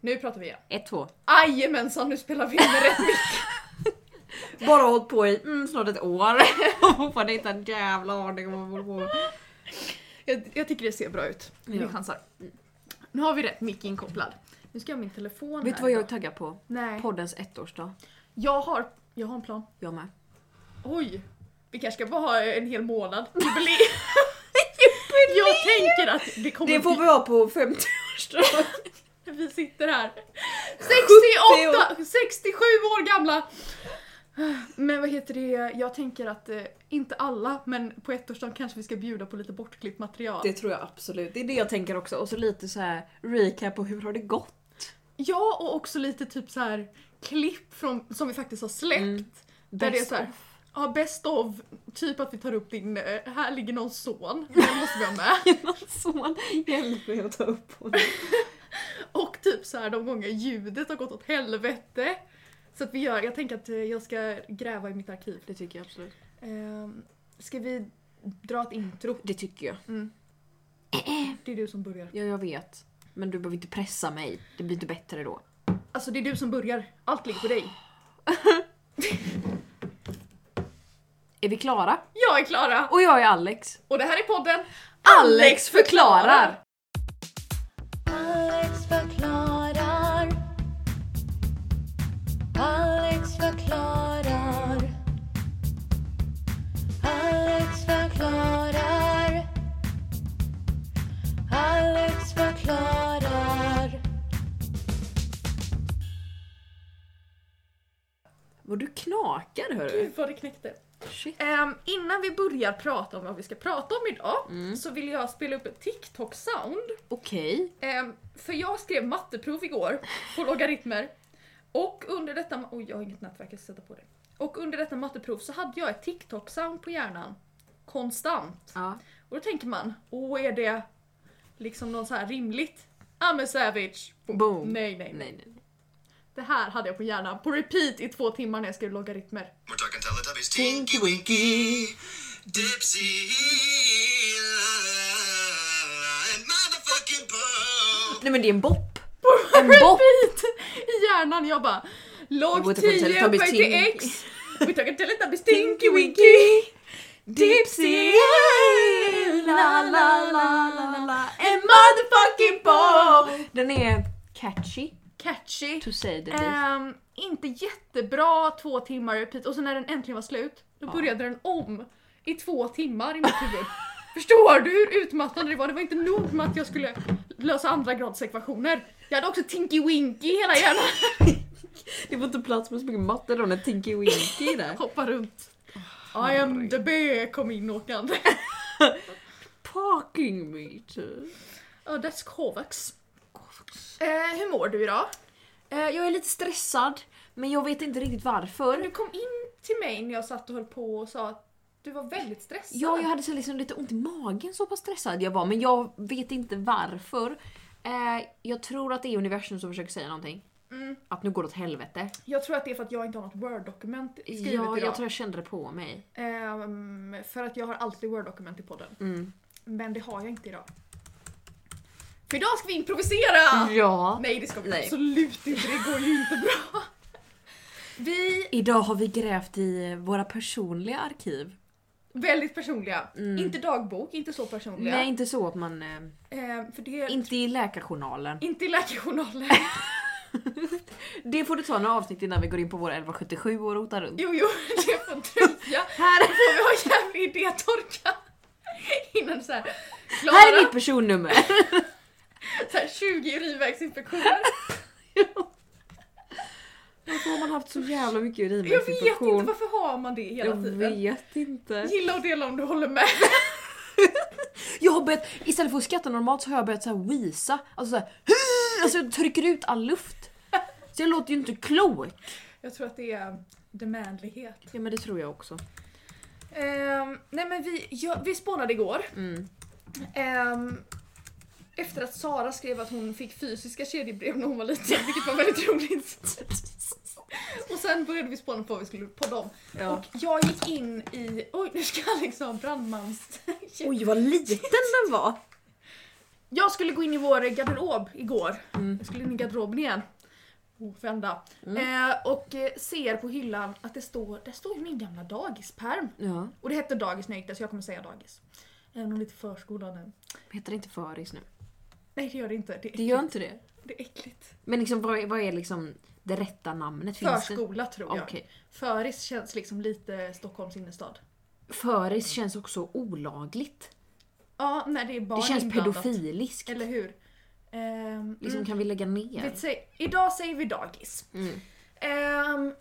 Nu pratar vi igen. Ett, två. Jajamensan, nu spelar vi in rätt mycket. Bara hållit på i mm, snart ett år och fortfarande inte en jävla aning om vad vi håller på med. Jag, jag tycker det ser bra ut. Vi Ja. chansar. Nu har vi rätt mick inkopplad. Nu ska jag ha min telefon Vet här du vad jag är idag. taggad på? Nej. Poddens ettårsdag. Jag har, jag har en plan. Jag med. Oj! Vi kanske ska bara ha en hel månad. Jubileum! jag tänker att det kommer Det får vi ha på 50-årsdagen. Vi sitter här 68, 67 år gamla! Men vad heter det, jag tänker att eh, inte alla, men på ettårsdagen kanske vi ska bjuda på lite bortklippt material. Det tror jag absolut. Det är det jag tänker också. Och så lite så här recap på hur har det gått? Ja, och också lite typ så här klipp från, som vi faktiskt har släppt. Mm. Där det är så här, of. ja best of, typ att vi tar upp din, eh, här ligger någon son, den måste vi ha med. Någon son hjälp mig att ta upp honom. Och typ så här de gånger ljudet har gått åt helvete. Så att vi gör, jag tänker att eh, jag ska gräva i mitt arkiv. Det tycker jag absolut. Ehm, ska vi dra ett intro? Det tycker jag. Mm. Det är du som börjar. Ja, jag vet. Men du behöver inte pressa mig. Det blir inte bättre då. Alltså det är du som börjar. Allt ligger på dig. Är vi klara? Jag är Klara Och jag är Alex. och det här är podden Alex förklarar! Alex förklarar. Alex förklarar. Alex förklarar. Alex förklarar. Vad du knakar hörru. Gud vad det knäckte. Shit. Ehm, innan vi börjar prata om vad vi ska prata om idag Mm. så vill jag spela upp ett TikTok-sound. Okej. Ehm, för jag skrev matteprov igår på logaritmer. Och under detta... Oj, jag har inget nätverk, jag ska sätta på det. Och under detta matteprov så hade jag ett TikTok-sound på hjärnan. Konstant. Ja. Och då tänker man, åh är det liksom något så här rimligt? I'm a savage. Boom. Nej, nej, nej. Nej, nej, nej. Det här hade jag på hjärnan på repeat i två timmar när jag skrev logaritmer. Teletubbies. Tinky Winky, Dipsy, and motherfucking Bo. Nej men det är en bopp. En bopp. I hjärnan, jag bara log Jag vet inte, 10 Teletubbies upphöjt till Tinky. x. We're talking Teletubbies Tinky Winky. Dipsy, la la la la la, en motherfucking bow! Den är catchy, Catchy. to say the least. Ehm, inte jättebra två timmar repeat och sen när den äntligen var slut då Ja. började den om i två timmar i mitt huvud. Förstår du hur utmattande det var? Det var inte nog med att jag skulle lösa andra grads ekvationer. Jag hade också Tinky Winky i hela hjärnan. Det var inte plats med så mycket matte då när Tinky Winky är där. Hoppa runt. I am the bear kom in åkande. Parking meter. Ja, that's Kovacs. Eh, hur mår du idag? Eh, jag är lite stressad, men jag vet inte riktigt varför. Du kom in till mig när jag satt och höll på och sa att du var väldigt stressad. Ja, jag hade så liksom lite ont i magen så pass stressad jag var, men jag vet inte varför. Eh, jag tror att det är universum som försöker säga någonting. Mm. Att nu går det åt helvete. Jag tror att det är för att jag inte har något word-dokument skrivet Ja, idag. jag tror jag kände det på mig. Ehm, för att jag har alltid word-dokument i podden. Mm. Men det har jag inte idag. För idag ska vi improvisera! Ja. Nej det ska vi Nej. absolut inte, det går ju inte bra. Vi, Idag har vi grävt i våra personliga arkiv. väldigt personliga. Mm. Inte dagbok, inte så personliga. Nej, inte så att man... Eh, för det inte i läkarjournalen. inte i läkarjournalen. Det får du ta några avsnitt innan vi går in på våra 1177 och rotar runt. Jo, jo, det får dröja. Här, får vi ha jävlig idétorka. Innan så här, Klara, här är mitt personnummer! Så här 20 urinvägsinfektioner. Varför har man haft så jävla mycket Jag vet inte, urinvägsinfektion? varför har man det hela Jag tiden? vet inte. Gilla och dela om du håller med. Jag har börjat, istället för att skratta normalt så har jag börjat så här wheeza. Alltså såhär, alltså jag trycker ut all luft. Så jag låter ju inte klok. Jag tror att det är demandlighet. Ja men det tror jag också. Ehm, nej men vi, ja, vi spånade igår. Mm. Ehm, efter att Sara skrev att hon fick fysiska kedjebrev när hon var liten, vilket var väldigt roligt. Och sen började vi spåna på vad vi skulle podda om. Ja. Och jag gick in i... Oj, nu ska Alex ha brandmans... Oj vad liten den var! jag skulle gå in i vår garderob igår. Mm. Jag skulle in i garderoben igen. Oh, vända. Eh, och eh, ser på hyllan att det står, det står ju min gamla dagispärm. Ja. Och det hette dagis när jag gick där så jag kommer säga dagis. Även om det är förskola nu. Heter det inte föris nu? Nej det gör det inte. Det är Det äckligt. gör inte det. Det är äckligt. Men liksom, vad, är, vad är liksom det rätta namnet? Finns det? Förskola tror jag. Okej. Föris känns liksom lite Stockholms innerstad. Föris känns också olagligt. Ja, när det är barn Det känns inblandat. pedofiliskt. Eller hur? Ehm, Liksom mm. kan vi lägga ner? Vet, säg, idag säger vi dagis. Mm. Ehm,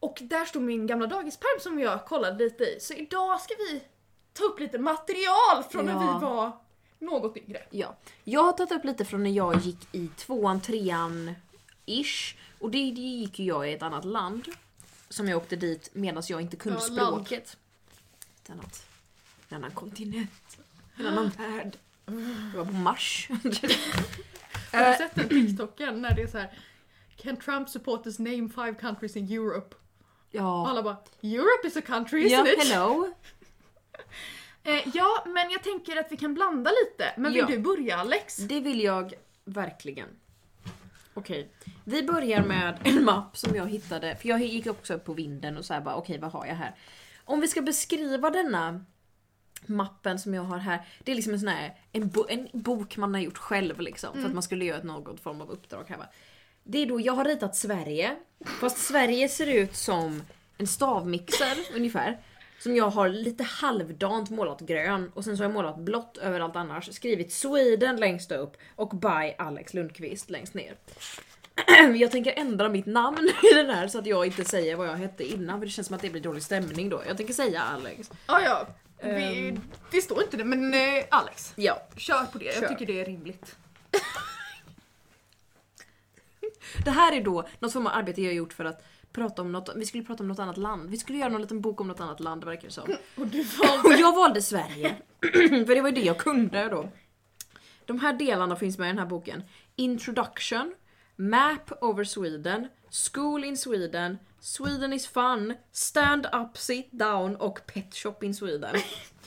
och där stod min gamla dagispärm som jag kollade lite i. Så idag ska vi ta upp lite material från när Ja. vi var något yngre. Ja. Jag har tagit upp lite från när jag gick i tvåan, trean ish. Och det, det gick ju jag i ett annat land. Som jag åkte dit medan jag inte kunde Ja, land. språket. Ett annat, en annan kontinent. En annan värld. Jag var på Mars. Har du sett den TikToken när det är så här Can Trump supporters name five countries in Europe? Och ja. alla bara Europe is a country isn't Ja, it? hello. Eh, ja, men jag tänker att vi kan blanda lite. Men vill Ja. du börja Alex? Det vill jag verkligen. Okej, vi börjar med en mapp som jag hittade. För jag gick också upp på vinden och så här bara okej vad har jag här? Om vi ska beskriva denna mappen som jag har här. Det är liksom en sån här en, bo, en bok man har gjort själv liksom. För att man skulle göra ett något form av uppdrag här va. Det är då, jag har ritat Sverige. Fast Sverige ser ut som en stavmixer ungefär. Som jag har lite halvdant målat grön och sen så har jag målat blått överallt annars. Skrivit Sweden längst upp och by Alex Lundqvist längst ner. Jag tänker ändra mitt namn i den här så att jag inte säger vad jag hette innan för det känns som att det blir dålig stämning då. Jag tänker säga Alex. Ja, ja. Vi, Ehm. det står inte det, men eh, Alex. Ja. Kör på det, Kör. jag tycker det är rimligt. Det här är då något form av arbete jag har gjort för att prata om något, vi skulle prata om något annat land. Vi skulle göra någon liten bok om något annat land verkar det som. Och du Och valde... jag valde Sverige. för det var ju det jag kunde då. De här delarna finns med i den här boken. Introduction, Map over Sweden, School in Sweden, Sweden is fun, Stand up, sit down och Pet shop in Sweden.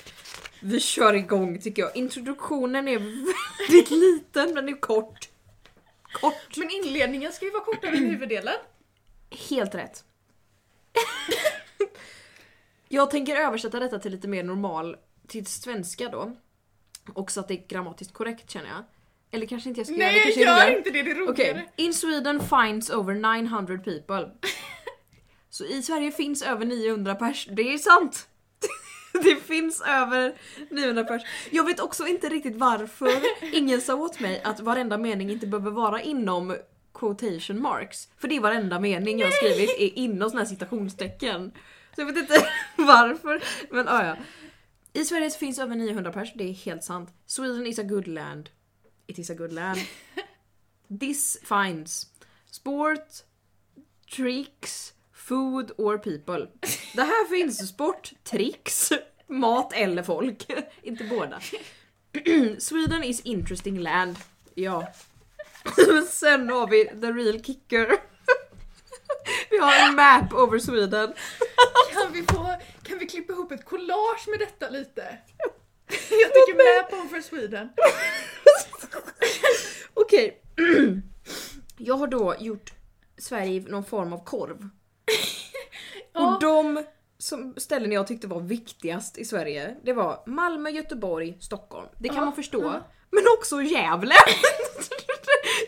Vi kör igång tycker jag. Introduktionen är väldigt liten men är kort. Kort. Men inledningen ska ju vara kortare än huvuddelen. Helt rätt. jag tänker översätta detta till lite mer normal, till svenska då. Och så att det är grammatiskt korrekt känner jag. Eller kanske inte jag ska göra det, Nej, gör roligare. inte det, det är roligare. in Sweden finds over 900 people. Så i Sverige finns över 900 pers, det är sant! Det finns över 900 pers. Jag vet också inte riktigt varför ingen sa åt mig att varenda mening inte behöver vara inom quotation marks. För det är varenda mening jag har skrivit är inom såna här citationstecken. Så jag vet inte varför. Men ah, ja. I Sverige så finns över 900 pers, det är helt sant. Sweden is a good land. It is a good land. This finds sport, tricks, food or people. Det här finns sport, tricks, mat eller folk. Inte båda. Sweden is interesting land. Ja. Men sen har vi the real kicker. Vi har en map over Sweden. Kan vi, få, kan vi klippa ihop ett collage med detta lite? Jag tycker Map for Sweden. Okej. Jag har då gjort Sverige i någon form av korv. Ja. Och de som ställen jag tyckte var viktigast i Sverige, det var Malmö, Göteborg, Stockholm. Det kan Ja, man förstå. ja. Men också Gävle!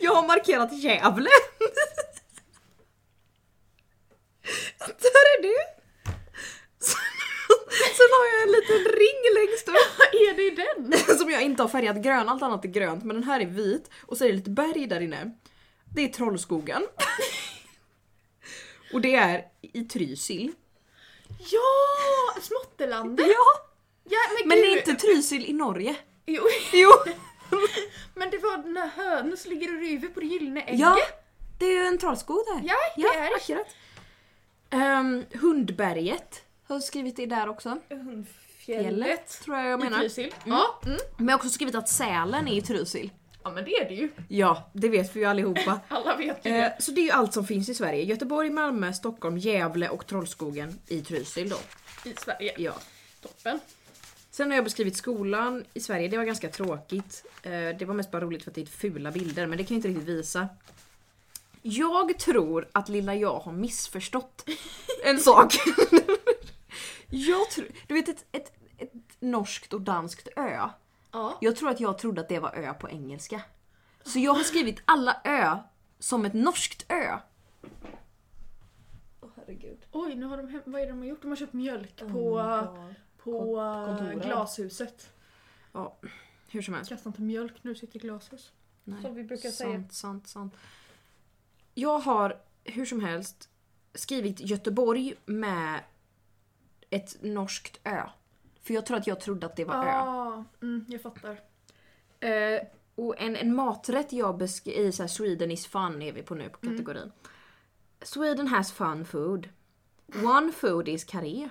Jag har markerat Gävle. Där är det! Sen har jag en liten ring längst upp. Vad är det i den? som jag inte har färgat grön, allt annat är grönt men den här är vit och så är det lite berg där inne. Det är Trollskogen. och det är i Trysil. Ja! Småttelandet! Ja! Ja, men Men det är inte Trysil i Norge. Jo, Jo! men det var när höns ligger och ryver på det gyllene ägget. Ja! Det är ju en trollskog där. Ja, det ja, är det. akkurat. Ehm, Hundberget har skrivit det där också. Hundfjället. Fjället tror jag jag I menar. Trysil. Ja. Mm. Men jag har också skrivit att Sälen är i Trysil. ja, men det är det ju. Ja, det vet vi ju allihopa. Alla vet ju det. så det är ju allt som finns i Sverige. Göteborg, Malmö, Stockholm, Gävle och Trollskogen i Trysil då. I Sverige. Ja. Toppen. Sen har jag beskrivit skolan i Sverige, det var ganska tråkigt. Eh, Det var mest bara roligt för att det är fula bilder, men det kan jag inte riktigt visa. Jag tror att lilla jag har missförstått en sak. jag tror, du vet ett, ett, ett norskt och danskt ö. Ja. Jag tror att jag trodde att det var ö på engelska. Så jag har skrivit alla ö som ett norskt ö. Åh herregud. Oj, nu har de vad är det de har gjort? De har köpt mjölk Oh på. På Kon- kontoret. glashuset. Ja, hur som helst. Kastar inte mjölk när du sitter i glashus. Nej. Som vi brukar säga. Sant, sant, sant. Jag har hur som helst skrivit Göteborg med ett norskt ö. För jag tror att jag trodde att det var ö. Ja, mm, jag fattar. Eh, och en, en maträtt jag beskrev i så här, Sweden is fun är vi på nu på kategorin. Sweden has fun food. One food is karé.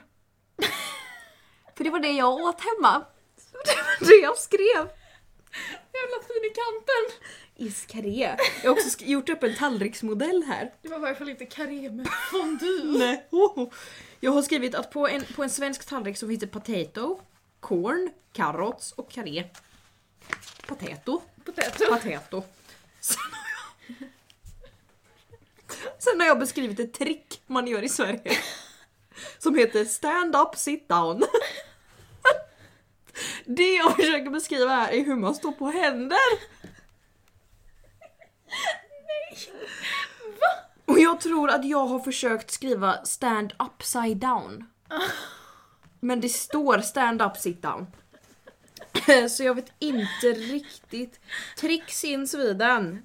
För det var det jag åt hemma. Det var det jag skrev. Jävla fin i kanten! Is karé. Jag har också gjort upp en tallriksmodell här. Det var i varje fall inte karré med fondue. Nej. Oh. Jag har skrivit att på en, på en svensk tallrik så finns det potato, corn, carrots och karé. Potato. Potato. Potato. Sen har jag... Sen har jag beskrivit ett trick man gör i Sverige. Som heter stand up sit down. Det jag försöker beskriva här är hur man står på händer. Och jag tror att jag har försökt skriva stand upside down. Men det står stand up sit down. Så jag vet inte riktigt. Tricks in Sweden.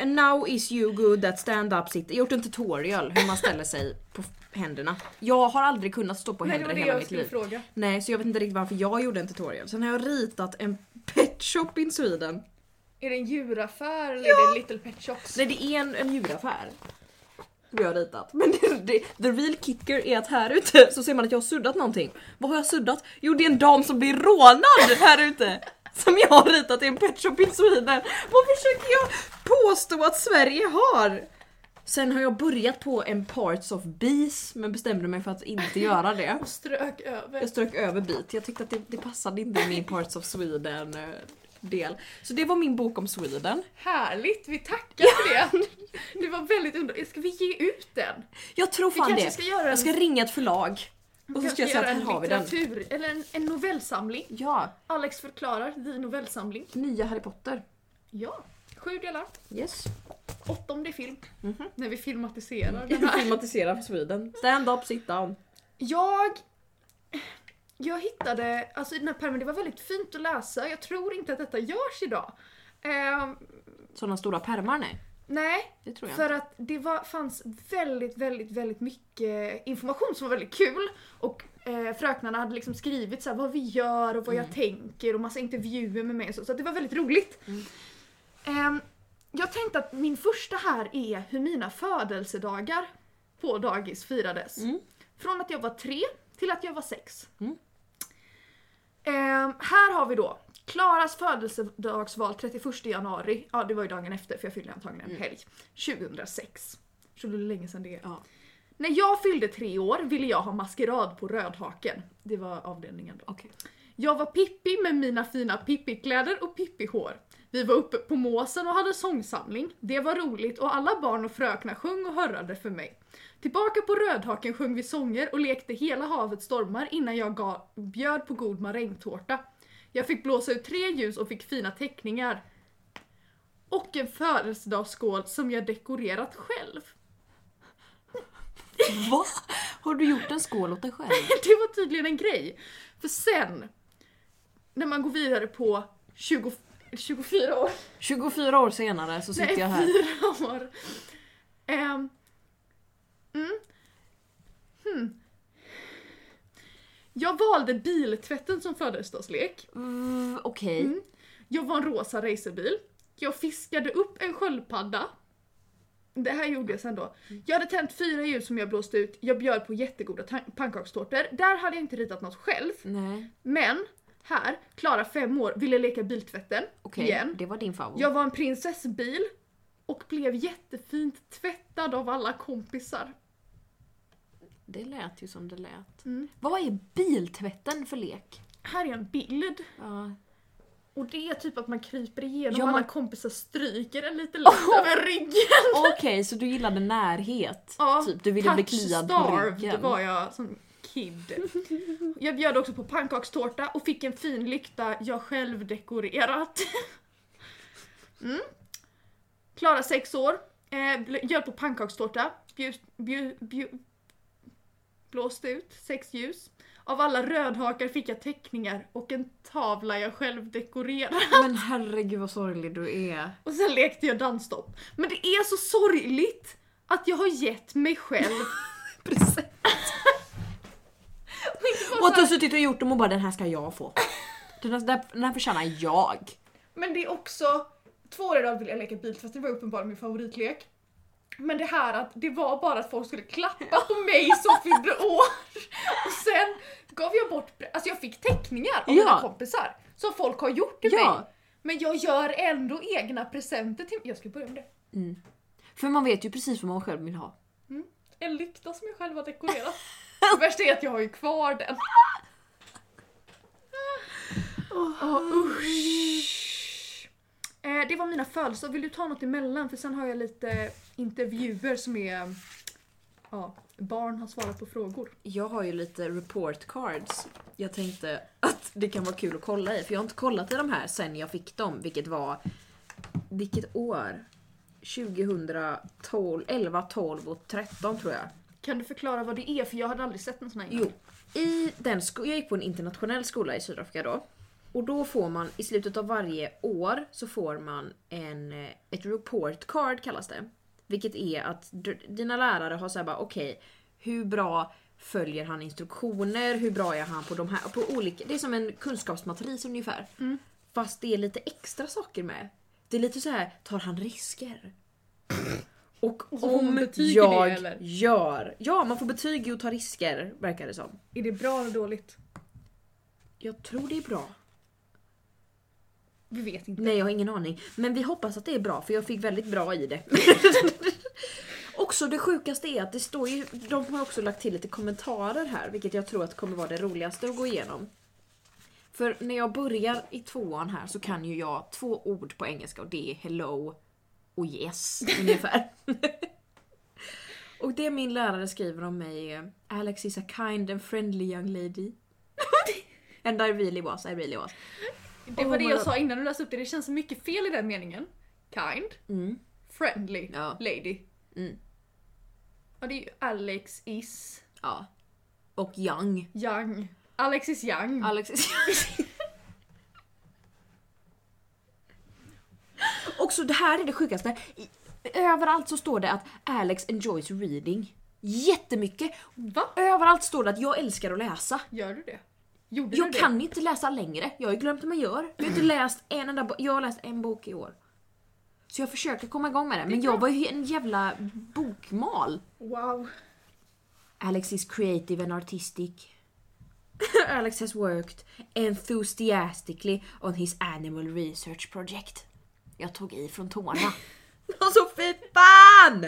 And now is you good at stand up sit. Jag har gjort en tutorial hur man ställer sig på händerna. Jag har aldrig kunnat stå på Nej, det händer var i det hela jag mitt skulle liv. fråga. Nej, så jag vet inte riktigt varför jag gjorde en tutorial. Sen har jag ritat en pet shop in Sweden. Är det en djuraffär eller är det Little Pet Shops? Nej, det är en, en djuraffär. Som jag har ritat. Men det, det, the real kicker är att här ute så ser man att jag har suddat någonting. Vad har jag suddat? Jo, det är en dam som blir rånad här ute. Som jag har ritat i en pet shop in Sweden. Vad försöker jag påstå att Sverige har? Sen har jag börjat på en parts of bees men bestämde mig för att inte göra det. Och strök över. Jag strök över bit. Jag tyckte att det, det passade inte min Parts of Sweden eh, del. Så det var min bok om Sweden. Härligt, vi tackar för det. Det var väldigt underbart. Ska vi ge ut den? Jag tror fan det. ska göra en, Jag ska ringa ett förlag. Och så ska jag säga att här en har vi den. eller en, en novellsamling. Ja, Alex förklarar, the novellsamling. nya Harry Potter. Ja, sju delar. Yes. Åttonde film. Mhm. När vi filmatiserar den här. Filmatisera för Sweden. Stand up, sit down. Jag... Jag hittade, alltså i den här pärmen, det var väldigt fint att läsa. Jag tror inte att detta görs idag. Ehm, Sådana stora pärmar nej. nej, för att det var, fanns väldigt, väldigt, väldigt mycket information som var väldigt kul. Och eh, fröknarna hade liksom skrivit så här, vad vi gör och vad jag tänker och massa intervjuer med mig och så. Så det var väldigt roligt. Mm. Ehm, jag tänkte att min första här är hur mina födelsedagar på dagis firades. Mm. Från att jag var tre till att jag var sex. Mm. Ehm, här har vi då Klaras födelsedagsval 31 januari, ja det var ju dagen efter för jag fyllde antagligen en helg, 2006. Så det är länge sedan det är. Ja. När jag fyllde tre år ville jag ha maskerad på Rödhaken. Det var avdelningen då. Okej. Jag var Pippi med mina fina Pippi-kläder och Pippi-hår. Vi var uppe på måsen och hade sångsamling. Det var roligt och alla barn och fröknar sjöng och hörrade för mig. Tillbaka på Rödhaken sjöng vi sånger och lekte hela havet stormar innan jag gav, bjöd på god marängtårta. Jag fick blåsa ut tre ljus och fick fina teckningar. Och en födelsedagsskål som jag dekorerat själv. Va? Har du gjort en skål åt dig själv? Det var tydligen en grej. För sen, när man går vidare på 20, 24 år 24 år senare så sitter Nej, jag här. fyra år. Ehm, mm. hmm. Jag valde biltvätten som födelsedagslek. Mm, Okej. Mm. Jag var en rosa racerbil. Jag fiskade upp en sköldpadda. Det här gjorde jag sen då. Jag hade tänt fyra ljus som jag blåste ut. Jag bjöd på jättegoda pannkakstårtor. Där hade jag inte ritat något själv. Nej. Men här, Klara fem år, ville leka biltvätten. Okej, Igen. det var din favorit. Jag var en prinsessbil och blev jättefint tvättad av alla kompisar. Det lät ju som det lät. Mm. Vad är biltvätten för lek? Här är en bild. Ja. Och det är typ att man kryper igenom Ja, alla man- kompisar stryker en lite lätt över ryggen. Okej, så du gillade närhet? Ja, typ, du ville bli kliad på ryggen? var jag som kid. Jag bjöd också på pannkakstårta och fick en fin lykta jag själv dekorerat. Mm. Klara sex år. Eh, bjöd på pannkakstårta. Blåste ut sex ljus. Av alla rödhakar fick jag teckningar och en tavla jag själv dekorerade. Men herregud vad sorglig du är. Och sen lekte jag dansstopp. Men det är så sorgligt att jag har gett mig själv Precis. Och att du har suttit och gjort dem och bara den här ska jag få. Den här, den här- förtjänar jag. Men det är också, två år i rad ville jag leka biltvätt, det var uppenbarligen min favoritlek. Men det här att det var bara att folk skulle klappa på mig som fyllde år. Och sen gav jag bort, alltså jag fick teckningar av Ja. mina kompisar. Som folk har gjort till Ja. mig. Men jag gör ändå egna presenter till Jag ska börja med det. Mm. För man vet ju precis vad man själv vill ha. En lykta som jag själv har dekorerat. Det värsta är att jag har ju kvar den. Åh, usch. Eh, det var mina födelsedagar. Vill du ta något emellan? För sen har jag lite intervjuer som är... Ja, barn har svarat på frågor. Jag har ju lite report cards. Jag tänkte att det kan vara kul att kolla i för jag har inte kollat i de här sen jag fick dem vilket var... Vilket år? 2012, 11, 12 och 13 tror jag. Kan du förklara vad det är? För jag hade aldrig sett en sån här innan. Jo, i den sko- jag gick på en internationell skola i Sydafrika då. Och då får man i slutet av varje år så får man en, eh, ett report card kallas det. Vilket är att d- dina lärare har såhär bara okej, hur bra följer han instruktioner? Hur bra är han på de här? På olika, det är som en kunskapsmatris ungefär. Fast det är lite extra saker med. Det är lite så här, tar han risker? Och, Och om i det, jag eller? gör... Ja, man får betyg i att ta risker verkar det som. Är det bra eller dåligt? Jag tror det är bra. Vi vet inte. Nej, jag har ingen aning. Men vi hoppas att det är bra för jag fick väldigt bra i det. också det sjukaste är att det står ju, de har också lagt till lite kommentarer här vilket jag tror att kommer vara det roligaste att gå igenom. För när jag börjar i tvåan här så kan ju jag två ord på engelska och det är hello och yes ungefär. och det min lärare skriver om mig är Alex is a kind and friendly young lady. and I really was, I really was. Det var Oh det jag God. sa innan du läste upp det. Det känns så mycket fel i den meningen. Kind. Mm. Friendly. Ja. Lady. Mm. Ja, det är ju Alex is Ja. Och young. young. Alex is young. Alex Också det här är det sjukaste. I, överallt så står det att Alex enjoys reading. Jättemycket. Va? Överallt står det att jag älskar att läsa. Gör du det? Gjorde du Jag det? kan inte läsa längre. Jag har ju glömt hur man gör. Jag har inte läst en enda bo- Jag har läst en bok i år. Så jag försöker komma igång med det. Men jag var ju en jävla bokmal. Wow. Alex is creative and artistic. Alex has worked enthusiastically on his animal research project. Jag tog i från tårna. alltså fy fan!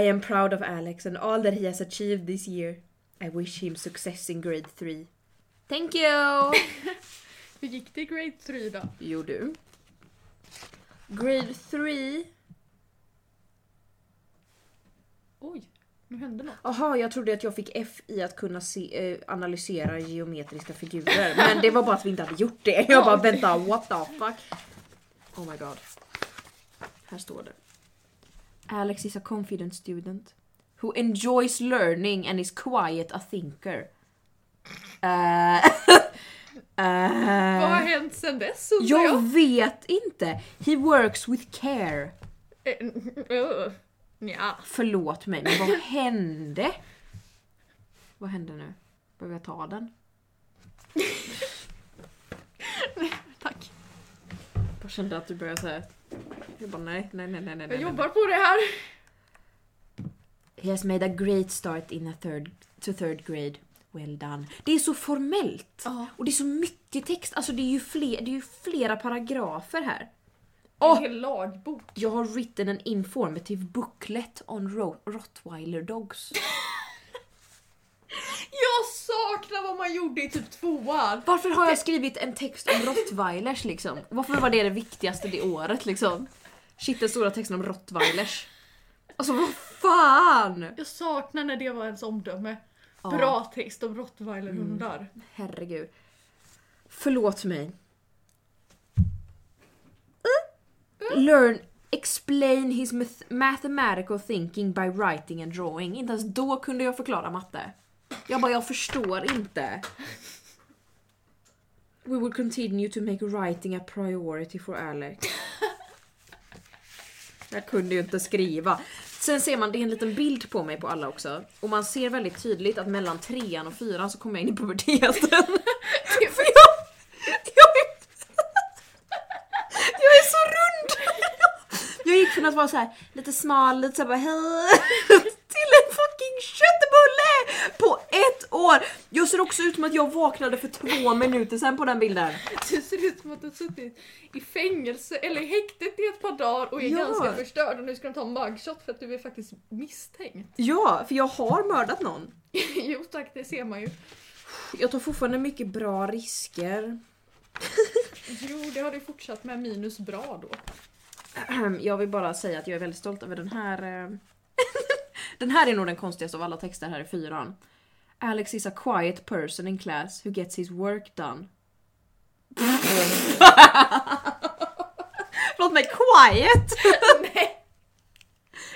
I am proud of Alex and all that he has achieved this year. I wish him success in grade 3. Thank you! Hur gick det i grade 3 då? jo du. Grade 3. Oj, nu hände något. Jaha, jag trodde att jag fick F i att kunna se, eh, analysera geometriska figurer. Men det var bara att vi inte hade gjort det. Jag bara vänta, what the fuck? Oh my god. Här står det. Alex is a confident student. Who enjoys learning and is quiet a thinker. Eh, eh, Vad har hänt sen dess jag jag? vet inte. He works with care. Eh, uh, Nja. Förlåt mig, men vad hände? Vad hände nu? Behöver jag ta den? Tack. Jag kände att du började säga... Jag bara nej, nej, nej, nej, nej. Jag jobbar på det här. He has made a great start in a third, to third grade. Well done. Det är så formellt! Ja. Och det är så mycket text. Alltså det är ju, fler, det är ju flera paragrafer här. En hel lagbok. Jag har written an informative booklet on ro- rottweiler dogs. Jag saknar vad man gjorde i typ tvåan. Varför har jag skrivit en text om rottweilers liksom? Varför var det det viktigaste det året liksom? Shit den stora texten om rottweilers. Alltså vad fan! Jag saknar när det var ens omdöme. Ja. Bra text om rottweilerhundar. Herregud. Förlåt mig. Learn, explain his math- mathematical thinking by writing and drawing. Inte ens då kunde jag förklara matte. Jag bara, jag förstår inte. We will continue to make writing a priority for Alex. Jag kunde ju inte skriva. Sen ser man, det är en liten bild på mig på alla också. Och man ser väldigt tydligt att mellan trean och fyran så kommer jag in i puberteten. För jag, jag, är, jag är så rund! Jag gick från att vara så här lite smal, lite såhär bara hej till en fucking köttbulle på ett år! Jag ser också ut som att jag vaknade för två minuter sedan på den bilden. Du ser ut som att du har suttit i fängelse eller i häktet i ett par dagar och är Ja. ganska förstörd och nu ska de ta en mugshot för att du är faktiskt misstänkt. Ja, för jag har mördat någon. jo tack, det ser man ju. Jag tar fortfarande mycket bra risker. Jo, det har du fortsatt med minus bra då. Jag vill bara säga att jag är väldigt stolt över den här. eh, den här är nog den konstigaste av alla texter här i fyran. Alex is a quiet person in class who gets his work done. Förlåt mig, quiet!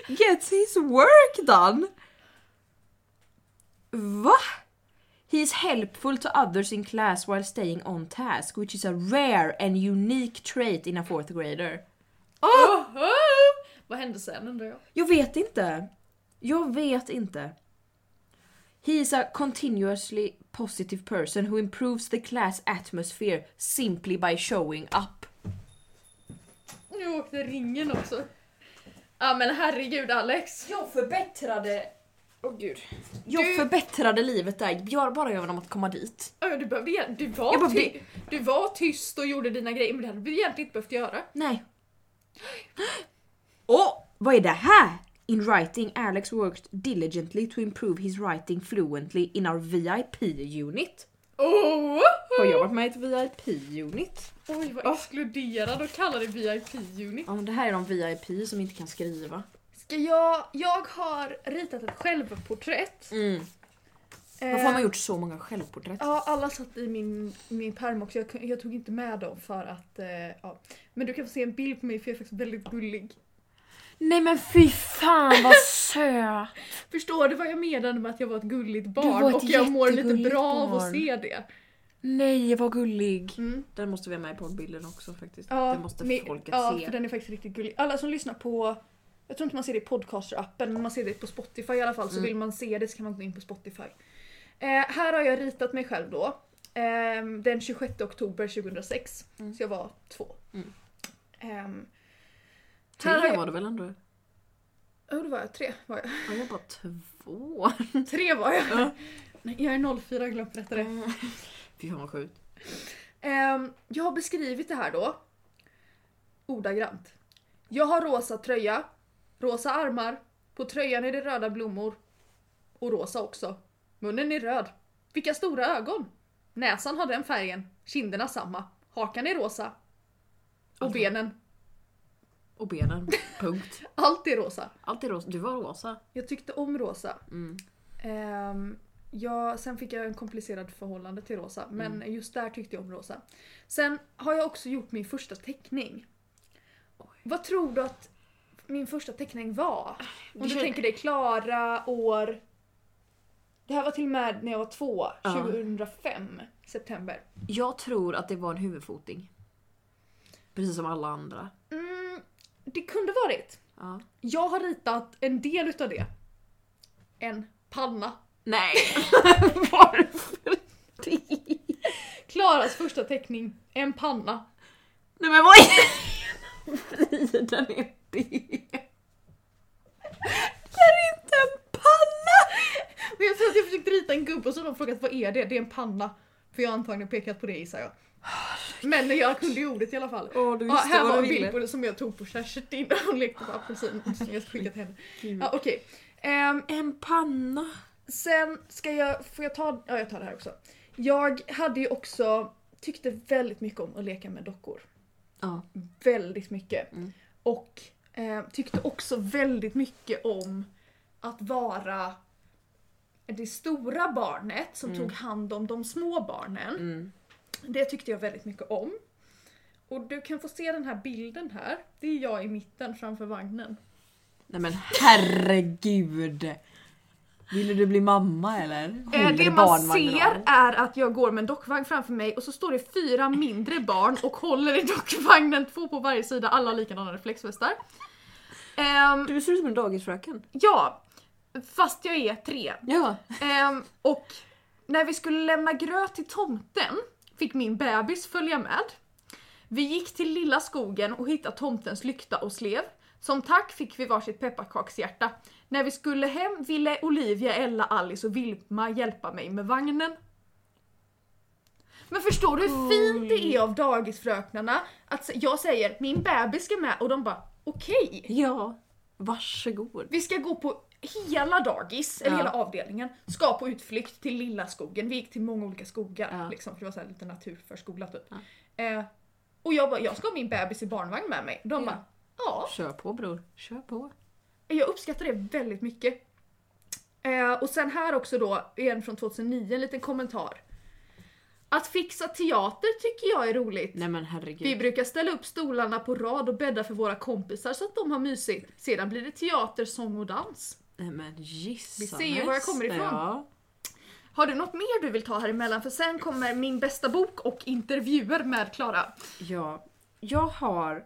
Gets his work done? Va? He is helpful to others in class while staying on task, which is a rare and unique trait in a fourth grader. Oh! Vad hände sen undrar jag? Jag vet inte. Jag vet inte. He is a continuously positive person who improves the class atmosphere simply by showing up. Nu åkte ringen också. Ja men herregud Alex. Jag förbättrade... Åh gud. Jag Du- förbättrade livet där bara- bara genom att komma dit. Ja, du, behövde, du, var Jag behövde- du var tyst och gjorde dina grejer men det hade du egentligen inte behövt göra. Nej. Åh, vad är det här? In writing, Alex worked diligently to improve his writing fluently in our VIP unit. Oh! Har jag varit med i ett VIP-unit? Oj vad exkluderad och kallar det VIP-unit. Ja, men det här är de VIP som inte kan skriva. Ska jag, jag har ritat ett självporträtt. Mm. Varför har man gjort så många självporträtt? Ja, alla satt i min, min pärm också. Jag, jag tog inte med dem för att... Eh, ja. Men du kan få se en bild på mig för jag är faktiskt väldigt gullig. Nej men fy fan vad söt! Förstår du vad jag menade med att jag var ett gulligt barn? var ett och jag mår lite bra av att barn. se det. Nej vad gullig! Mm. Den måste vi ha med på bilden också faktiskt. Ja, det måste men- folket ja, se. för den är faktiskt riktigt gullig. Alla som lyssnar på... Jag tror inte man ser det i podcaster-appen, men man ser det på Spotify i alla fall. Så Mm. vill man se det så kan man gå in på Spotify. Eh, här har jag ritat mig själv då. Eh, den 26 oktober 2006. Mm. Så jag var två. Mm. Ehm, Tre har jag- var det väl ändå? oh, då var jag tre. Var jag. Ja, jag bara två. Tre var jag. Ja. Nej, jag är 04, glöm berätta det. Fy fan vad sjukt. Ehm, jag har beskrivit det här då. Ordagrant. Jag har rosa tröja, rosa armar, på tröjan är det röda blommor. Och rosa också. Munnen är röd. Vilka stora ögon! Näsan har den färgen, kinderna samma. Hakan är rosa. Och Alltså. benen. Och benen. Punkt. Allt är rosa. Allt är rosa. Du var rosa. Jag tyckte om rosa. Mm. Ehm, ja, sen fick jag en komplicerad förhållande till rosa, men just där tyckte jag om rosa. Sen har jag också gjort min första teckning. Vad tror du att min första teckning var? Om du tänker dig Klara, år... Det här var till och med när jag var två, Ja. 2005, september. Jag tror att det var en huvudfoting. Precis som alla andra. Mm, det kunde varit. Ja. Jag har ritat en del utav det. En panna. Nej! Varför det? Klaras första teckning, en panna. Nej men vad är Friden är det? Det är inte en panna! Men jag tror att jag försökte rita en gubbe och så har de frågat vad är det? Det är en panna. För jag har antagligen pekat på det gissar jag. Men jag kunde ju ordet i alla fall. Åh, du Ja, visste här vad var du en bild ville. på det som jag tog på Kerstin när hon lekte på apelsin som jag ska skicka till henne. Ja, Okej. Ehm, En panna. Sen ska jag, får jag ta, ja jag tar det här också. Jag hade ju också, tyckte väldigt mycket om att leka med dockor. Ja. Väldigt mycket. Mm. Och eh, tyckte också väldigt mycket om att vara det stora barnet som tog hand om de små barnen. Mm. Det tyckte jag väldigt mycket om. Och du kan få se den här bilden här. Det är jag i mitten framför vagnen. Nej men herregud! Ville du bli mamma eller? Eh, Håller det man ser är att jag går med en dockvagn framför mig och så står det fyra mindre barn och håller i dockvagnen, två på varje sida, alla har likadana reflexvästar. Ehm, Du ser ut som en dagisfröken. ja, fast jag är tre. Ja. Ehm, och när vi skulle lämna gröt till tomten fick min bebis följa med. Vi gick till lilla skogen och hittade tomtens lykta och slev. Som tack fick vi varsitt pepparkakshjärta. När vi skulle hem ville Olivia, Ella, Alice och Vilma hjälpa mig med vagnen. Men förstår du hur fint det är av dagisfröknarna att jag säger min bebis ska med och de bara okej. Ja. Varsågod. Vi ska gå på hela dagis, eller Ja. hela avdelningen, ska på utflykt till lilla skogen. Vi gick till många olika skogar, Ja. liksom, för det var så lite naturförskola typ. Ja. Eh, och jag bara, jag ska ha min bebis i barnvagn med mig. De Ja. bara, ja. Kör på bror. Kör på. Jag uppskattar det väldigt mycket. Eh, och sen här också då, en från 2009, en liten kommentar. Att fixa teater tycker jag är roligt. Nej men herregud. Vi brukar ställa upp stolarna på rad och bädda för våra kompisar så att de har mysigt. Sedan blir det teater, sång och dans. Nej men gissanes. Vi ser ju var jag kommer ifrån. Ja. Har du något mer du vill ta här emellan? För sen kommer min bästa bok och intervjuer med Klara. ja. Jag har...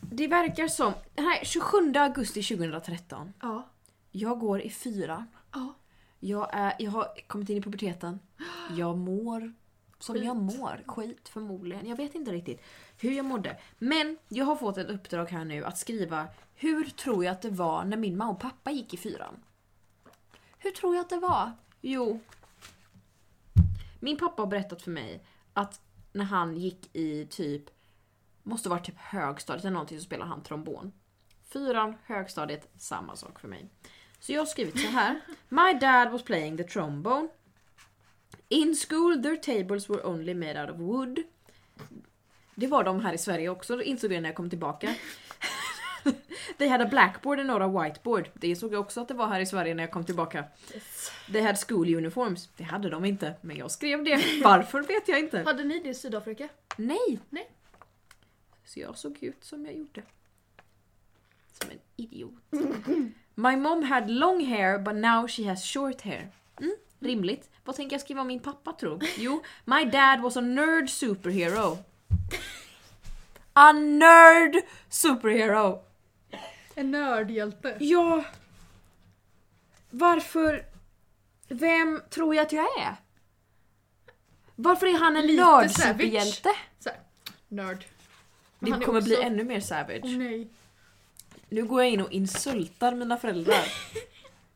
Det verkar som... Här 27 augusti 2013. Ja. Jag går i fyran. Ja. Jag, är, jag har kommit in i puberteten. Jag mår som Skit. jag mår. Skit förmodligen. Jag vet inte riktigt hur jag mådde. Men jag har fått ett uppdrag här nu att skriva Hur tror jag att det var när min mamma och pappa gick i fyran? Hur tror jag att det var? Jo. Min pappa har berättat för mig att när han gick i typ Måste varit typ högstadiet eller någonting så spelade han trombon. Fyran, högstadiet, samma sak för mig. Så jag har skrivit så här. My dad was playing the trombone. In school their tables were only made out of wood. Det var de här i Sverige också, insåg jag när jag kom tillbaka. They had a blackboard and not a whiteboard. Det insåg jag också att det var här i Sverige när jag kom tillbaka. They had school uniforms. Det hade de inte, men jag skrev det. Varför vet jag inte. Hade ni det i Sydafrika? Nej! Nej. Så jag såg ut som jag gjorde. Som en idiot. My mom had long hair but now she has short hair. Rimligt. Vad tänker jag skriva om min pappa tro? Jo, my dad was a nerd superhero. A nerd superhero! En nördhjälte. Ja. Varför... Vem tror jag att jag är? Varför är han en Lite nördsuperhjälte? Nörd. Men Det kommer bli också- ännu mer savage. Åh nej. Nu går jag in och insultar mina föräldrar.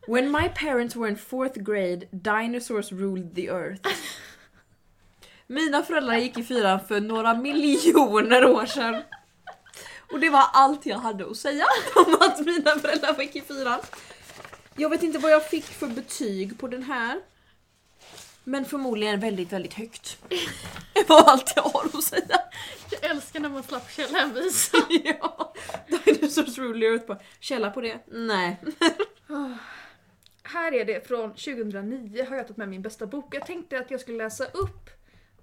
When my parents were in fourth grade, dinosaurs ruled the earth. Mina föräldrar gick i fyran för några miljoner år sedan. Och det var allt jag hade att säga om att mina föräldrar gick i fyran. Jag vet inte vad jag fick för betyg på den här. Men förmodligen väldigt, väldigt högt. Det var allt jag har att säga. Jag älskar när man slapp källhänvisa. ja, Dinosaurs the Earth. Källa på det? Nej. Här är det från 2009 har jag tagit med min bästa bok. Jag tänkte att jag skulle läsa upp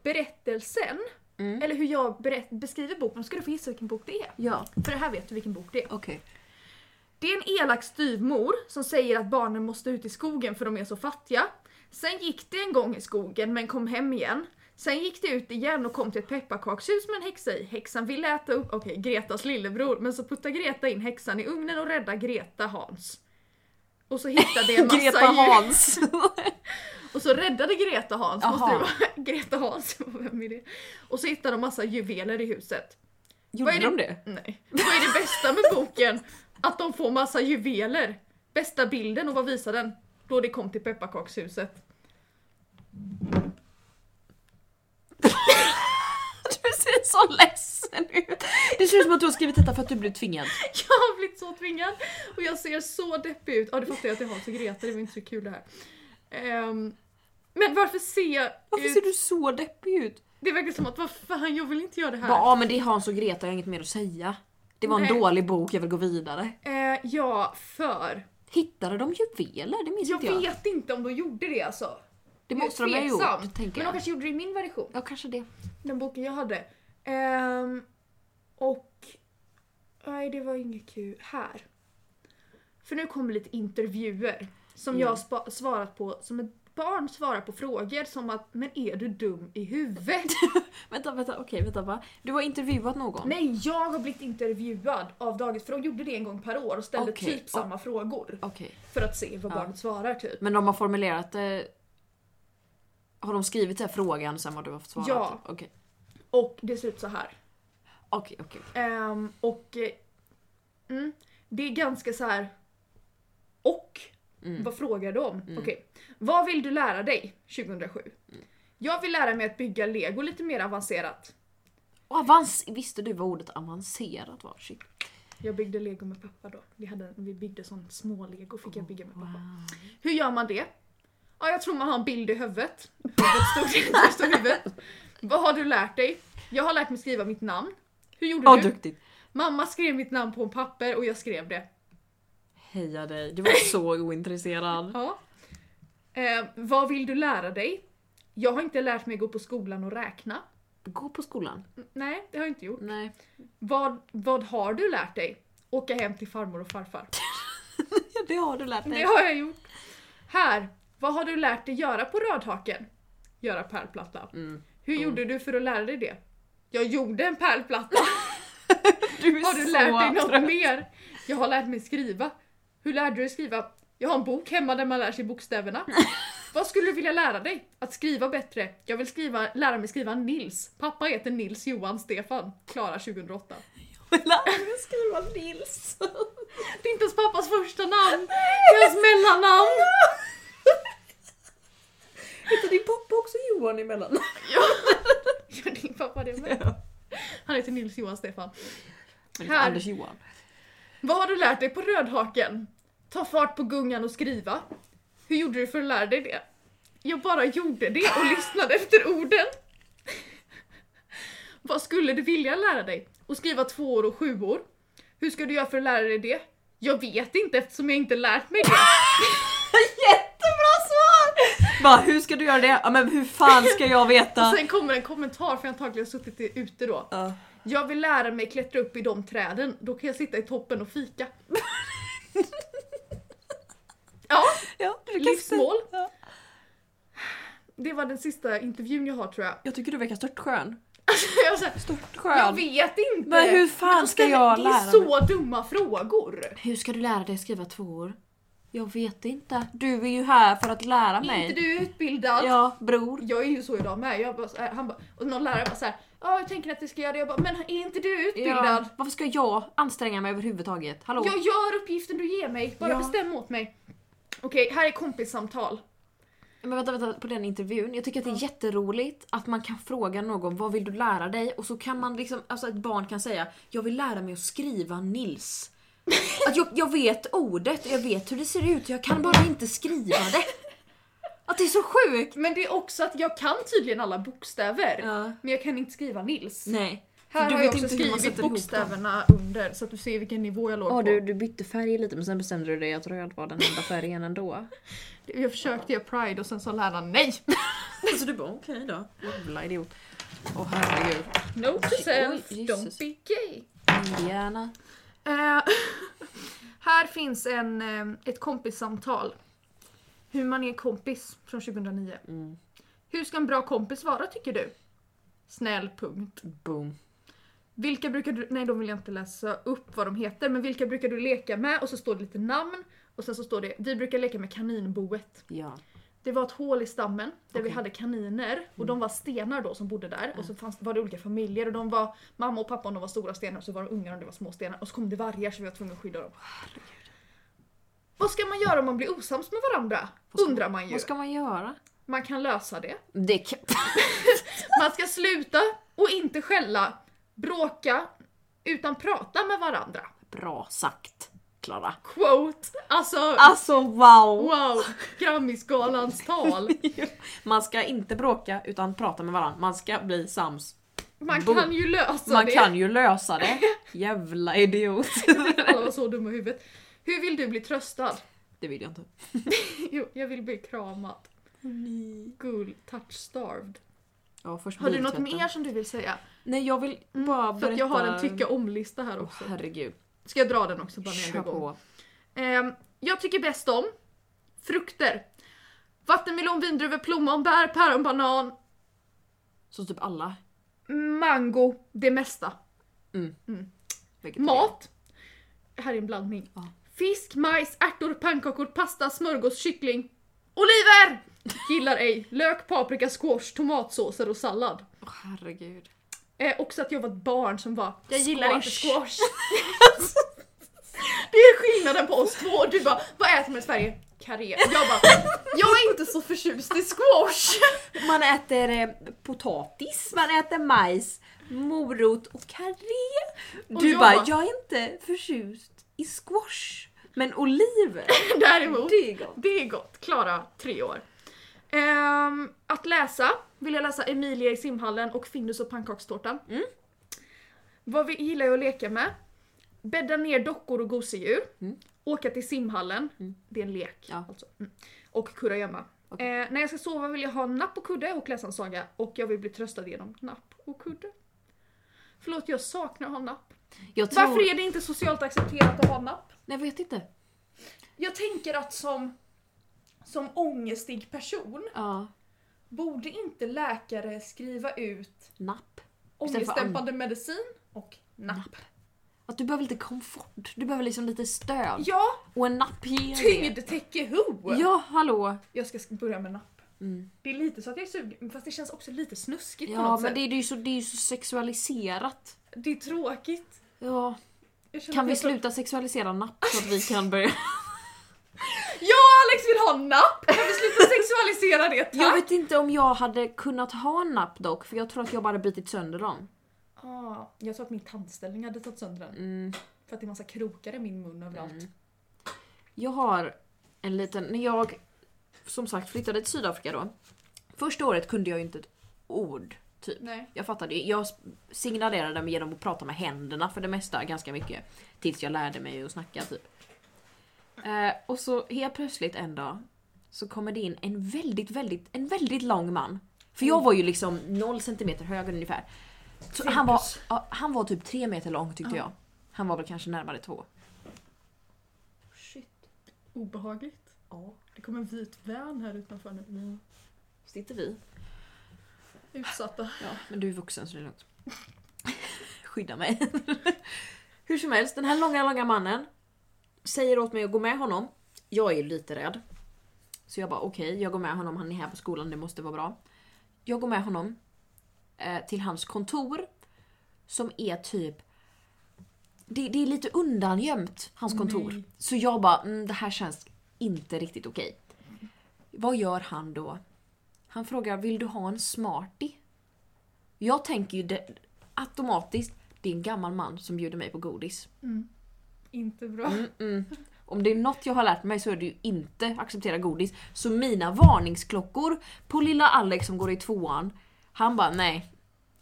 berättelsen. Mm. Eller hur jag berätt, beskriver boken. Då ska du få gissa vilken bok det är. Ja, För det här vet du vilken bok det är. okej. Det är en elak styvmor som säger att barnen måste ut i skogen för de är så fattiga. Sen gick det en gång i skogen men kom hem igen. Sen gick det ut igen och kom till ett pepparkakshus med en häxa i. Häxan ville äta upp, okej, Gretas lillebror, men så puttar Greta in häxan i ugnen och räddar Greta Hans. Och så hittade en massa Greta Hans. Och så räddade Greta Hans, måste Aha. det vara. Greta Hans, vem är det? Och så hittade de massa juveler i huset. Gjorde Vad är de det? Nej. Vad är det bästa med boken? Att de får massa juveler. Bästa bilden, och vad visar den? Då det kom till pepparkakshuset. Du ser ser så ledsen ut. Det ser ut som att du har skrivit detta för att du blev tvingad. Jag har blivit så tvingad och jag ser så deppig ut. Ja det fattar jag att jag har till Greta, det var inte så kul det här. Ehm, men varför ser jag Varför ut? ser du så deppig ut? Det verkar som att vad fan jag vill inte göra det här. Ja men det är Hans och Greta, jag har inget mer att säga. Det var en Nej. dålig bok, jag vill gå vidare. Eh, ja, för. Hittade de juveler? Det minns Jag inte jag. vet inte om de gjorde det alltså. Det Jag måste de ha gjort, tänker Men de jag. kanske gjorde det i min version. Ja kanske det. Den boken jag hade. Ehm, och... Nej, det var inget kul. Här. För nu kommer lite intervjuer som jag har spa- svarat på som ett barn svarar på frågor som att “men är du dum i huvudet?” Vänta, vänta, okej, vänta va? Du har intervjuat någon? Nej, jag har blivit intervjuad av Dagis för de gjorde det en gång per år och ställde Okej, typ samma frågor Okej. för att se vad Ja. barnet svarar typ. Men de har formulerat det... Har de skrivit den här frågan sen vad du har fått svara? Ja. Typ? Okej. Och det ser ut så här. Okej, okej. Ehm, och eh, mm, det är ganska så här. Och? Mm. Vad frågar du om? Okej. Vad vill du lära dig 2007? Jag vill lära mig att bygga lego lite mer avancerat. Och avans... Visste du vad ordet avancerat var? Shit. Jag byggde lego med pappa då. Vi, hade, vi byggde sån små lego fick jag bygga med pappa. Hur gör man det? Ja, jag tror man har en bild i huvudet. Huvudet stod, stod huvudet. Vad har du lärt dig? Jag har lärt mig skriva mitt namn. Hur gjorde Ja, du? duktigt. Mamma skrev mitt namn på en papper och jag skrev det. Heja dig, du var så ointresserad. Ja. Eh, vad vill du lära dig? Jag har inte lärt mig gå på skolan och räkna. Gå på skolan? Nej, det har jag inte gjort. Nej. Vad, vad har du lärt dig? Åka hem till farmor och farfar. Det har du lärt dig. Det har jag gjort. Här. Vad har du lärt dig göra på rödhaken? Göra pärlplatta. Mm. Hur gjorde du för att lära dig det? Jag gjorde en pärlplatta. Du Har du lärt dig något trött. mer? Jag har lärt mig skriva. Hur lärde du dig skriva? Jag har en bok hemma där man lär sig bokstäverna. Vad skulle du vilja lära dig? Att skriva bättre. Jag vill skriva, lära mig skriva Nils. Pappa heter Nils Johan Stefan. Klara 2008. Lär mig skriva Nils. Det är inte ens pappas första namn. Det är hans mellannamn. Heter din pappa också Johan emellan? Gör din pappa det med? Han heter Nils Johan Stefan. Här. Anders Johan. Vad har du lärt dig på rödhaken? Ta fart på gungan och skriva. Hur gjorde du för att lära dig det? Jag bara gjorde det och lyssnade efter orden. Vad skulle du vilja lära dig? Att skriva tvåor och sjuor? Hur ska du göra för att lära dig det? Jag vet inte eftersom jag inte lärt mig det. Bara, hur ska du göra det? Ja men hur fan ska jag veta? Sen kommer en kommentar för jag antagligen suttit ute då. Ja. Jag vill lära mig klättra upp i de träden, då kan jag sitta i toppen och fika. ja, Ja, livsmål. Ja. Det var den sista intervjun jag har tror jag. Jag tycker du verkar störtskön. Störtskön. jag vet inte! Men hur fan ska jag Det lära är så dumma frågor! Hur ska du lära dig skriva tvåor? Jag vet inte. Du är ju här för att lära Är mig. inte du utbildad? Ja, bror. Jag är ju så idag med. Jag bara, här, han bara, och någon lärare bara såhär Ja jag tänker att jag ska göra det. Jag bara, men är inte du utbildad? Ja, varför ska jag anstränga mig överhuvudtaget? Hallå? Jag gör uppgiften du ger mig, bara Ja. bestäm åt mig. Okej, här är kompissamtal. Men vänta, vänta, på den intervjun. Jag tycker att det är jätteroligt att man kan fråga någon vad vill du lära dig? Och så kan man liksom, alltså ett barn kan säga jag vill lära mig att skriva Nils. Att jag, jag vet ordet, jag vet hur det ser ut, jag kan bara inte skriva det. Att det är så sjukt! Men det är också att jag kan tydligen alla bokstäver. Ja. Men jag kan inte skriva Nils. Nej. Här du har vet jag också inte hur man skrivit sätter ihop dem. bokstäverna under så att du ser vilken nivå jag låg Ja, på. du, du bytte färg lite men sen bestämde du dig att röd var den enda färgen ändå. Jag försökte göra pride och sen sa läraren nej. Så du bara okej då. Jävla idiot. Åh herregud. Note to self, don't be gay. Indiana. Eh, här finns en, eh, ett kompissamtal. Hur man är kompis från 2009. Mm. Hur ska en bra kompis vara tycker du? Snäll, punkt. Boom. Vilka brukar du, nej de vill jag inte läsa upp vad de heter, men vilka brukar du leka med? Och så står det lite namn. Och sen så står det, vi brukar leka med kaninboet. Ja. Det var ett hål i stammen där vi Okej. hade kaniner och de var stenar då som bodde där och så fanns, var det olika familjer och de var mamma och pappa om de var stora stenar och så var de ungar om det var små stenar och så kom det vargar så vi var tvungna att skydda dem. Vad ska man göra om man blir osams med varandra? Ska- Undrar man ju. Vad ska man göra? Man kan lösa det. Det kan... Man ska sluta och inte skälla, bråka, utan prata med varandra. Bra sagt Klara. Quote! Alltså, Alltså wow! wow! Grammisgalans tal. Man ska inte bråka utan prata med varandra. Man ska bli sams. Man Boom. kan ju lösa Man det. kan ju lösa det. Jävla idiot. Alla var så dumma i huvudet. Hur vill du bli tröstad? Det vill jag inte. Jo, jag vill bli kramad. Gull, touch starved. Ja, först Har du något mer som du vill säga? Nej jag vill bara För berätta. att jag har en tycka om-lista här också. herregud. Ska jag dra den också bara Kör på. Ehm, jag tycker bäst om frukter. Vattenmelon, vindruvor, plommon, bär, päron, banan, Så typ alla. mango, det mesta. vegetarier. Mat. Här är en blandning. Ja. Fisk, majs, ärtor, pannkakor, pasta, smörgås, kyckling. Oliver! Gillar ej. Lök, paprika, squash, tomatsåser och sallad. Åh, herregud. Eh, också att jag var ett barn som var Jag gillar inte Squash. det är skillnaden på oss två du bara Vad äter man i Sverige? Karré. Jag bara Jag är inte så förtjust i squash. Man äter eh, potatis, man äter majs, morot och karré. Och Du jag bara, bara- jag är inte förtjust i squash. Men oliver, Däremot, det är gott. det är gott. Klara, tre år. Ehm, att läsa, vill jag läsa Emilia i simhallen och Findus och pannkakstårtan. Mm. Vad vi gillar jag att leka med? Bädda ner dockor och gosedjur. Mm. Åka till simhallen, det är en lek. Ja. Alltså. Mm. Och kurragömma. Okej. Eh, när jag ska sova vill jag ha napp och kudde och läsa en saga och jag vill bli tröstad genom napp och kudde. Förlåt, jag saknar att ha napp. Tror... Varför är det inte socialt accepterat att ha napp? Jag vet inte. Jag tänker att som, som ångestig person Ja, borde inte läkare skriva ut napp. Ångestdämpande medicin och napp. Att du behöver lite komfort, du behöver liksom lite stöd. Ja, Och en napp ger tyngdtäcke ho! Ja, hallå. Jag ska börja med napp. Mm. Det är lite så att jag är sugen, fast det känns också lite snuskigt på Ja, något men sätt. det är ju så, det är ju så sexualiserat. Det är tråkigt. Ja, kan vi sluta sexualisera napp så att vi kan börja... Ja, Alex vill ha napp! Kan vi sluta sexualisera det tack? Jag vet inte om jag hade kunnat ha napp dock, för jag tror att jag bara hade bitit sönder dem. Ah, jag tror att min tandställning hade tagit sönder den. Mm. För att det är massa krokar i min mun överallt. Jag har en liten, när jag som sagt flyttade till Sydafrika då. Första året kunde jag ju inte ett ord. Typ. Nej. Jag fattade jag signalerade mig genom att prata med händerna för det mesta ganska mycket. Tills jag lärde mig att snacka typ. Eh, och så helt plötsligt en dag så kommer det in en väldigt, väldigt, en väldigt lång man. För jag var ju liksom 0 centimeter hög ungefär. Så han var, ja, han var typ tre meter lång tyckte jag. Han var väl kanske närmare två. Shit. Obehagligt. Ja. Det kommer en vit van här utanför nu. Sitter vi? Utsatta. Ja, men du är vuxen så det är lugnt. Skydda mig. Hur som helst, den här långa, långa mannen säger åt mig att gå med honom. Jag är lite rädd. Så jag bara okej, jag går med honom, han är här på skolan, det måste vara bra. Jag går med honom eh, till hans kontor. Som är typ... Det, det är lite undangömt, hans kontor. Nej. Så jag bara, mm, det här känns inte riktigt okej. Vad gör han då? Han frågar, vill du ha en smartie? Jag tänker ju det, automatiskt, det är en gammal man som bjuder mig på godis. Inte bra. Mm, mm. Om det är något jag har lärt mig så är det ju inte acceptera godis. Så mina varningsklockor på lilla Alex som går i tvåan, han bara nej.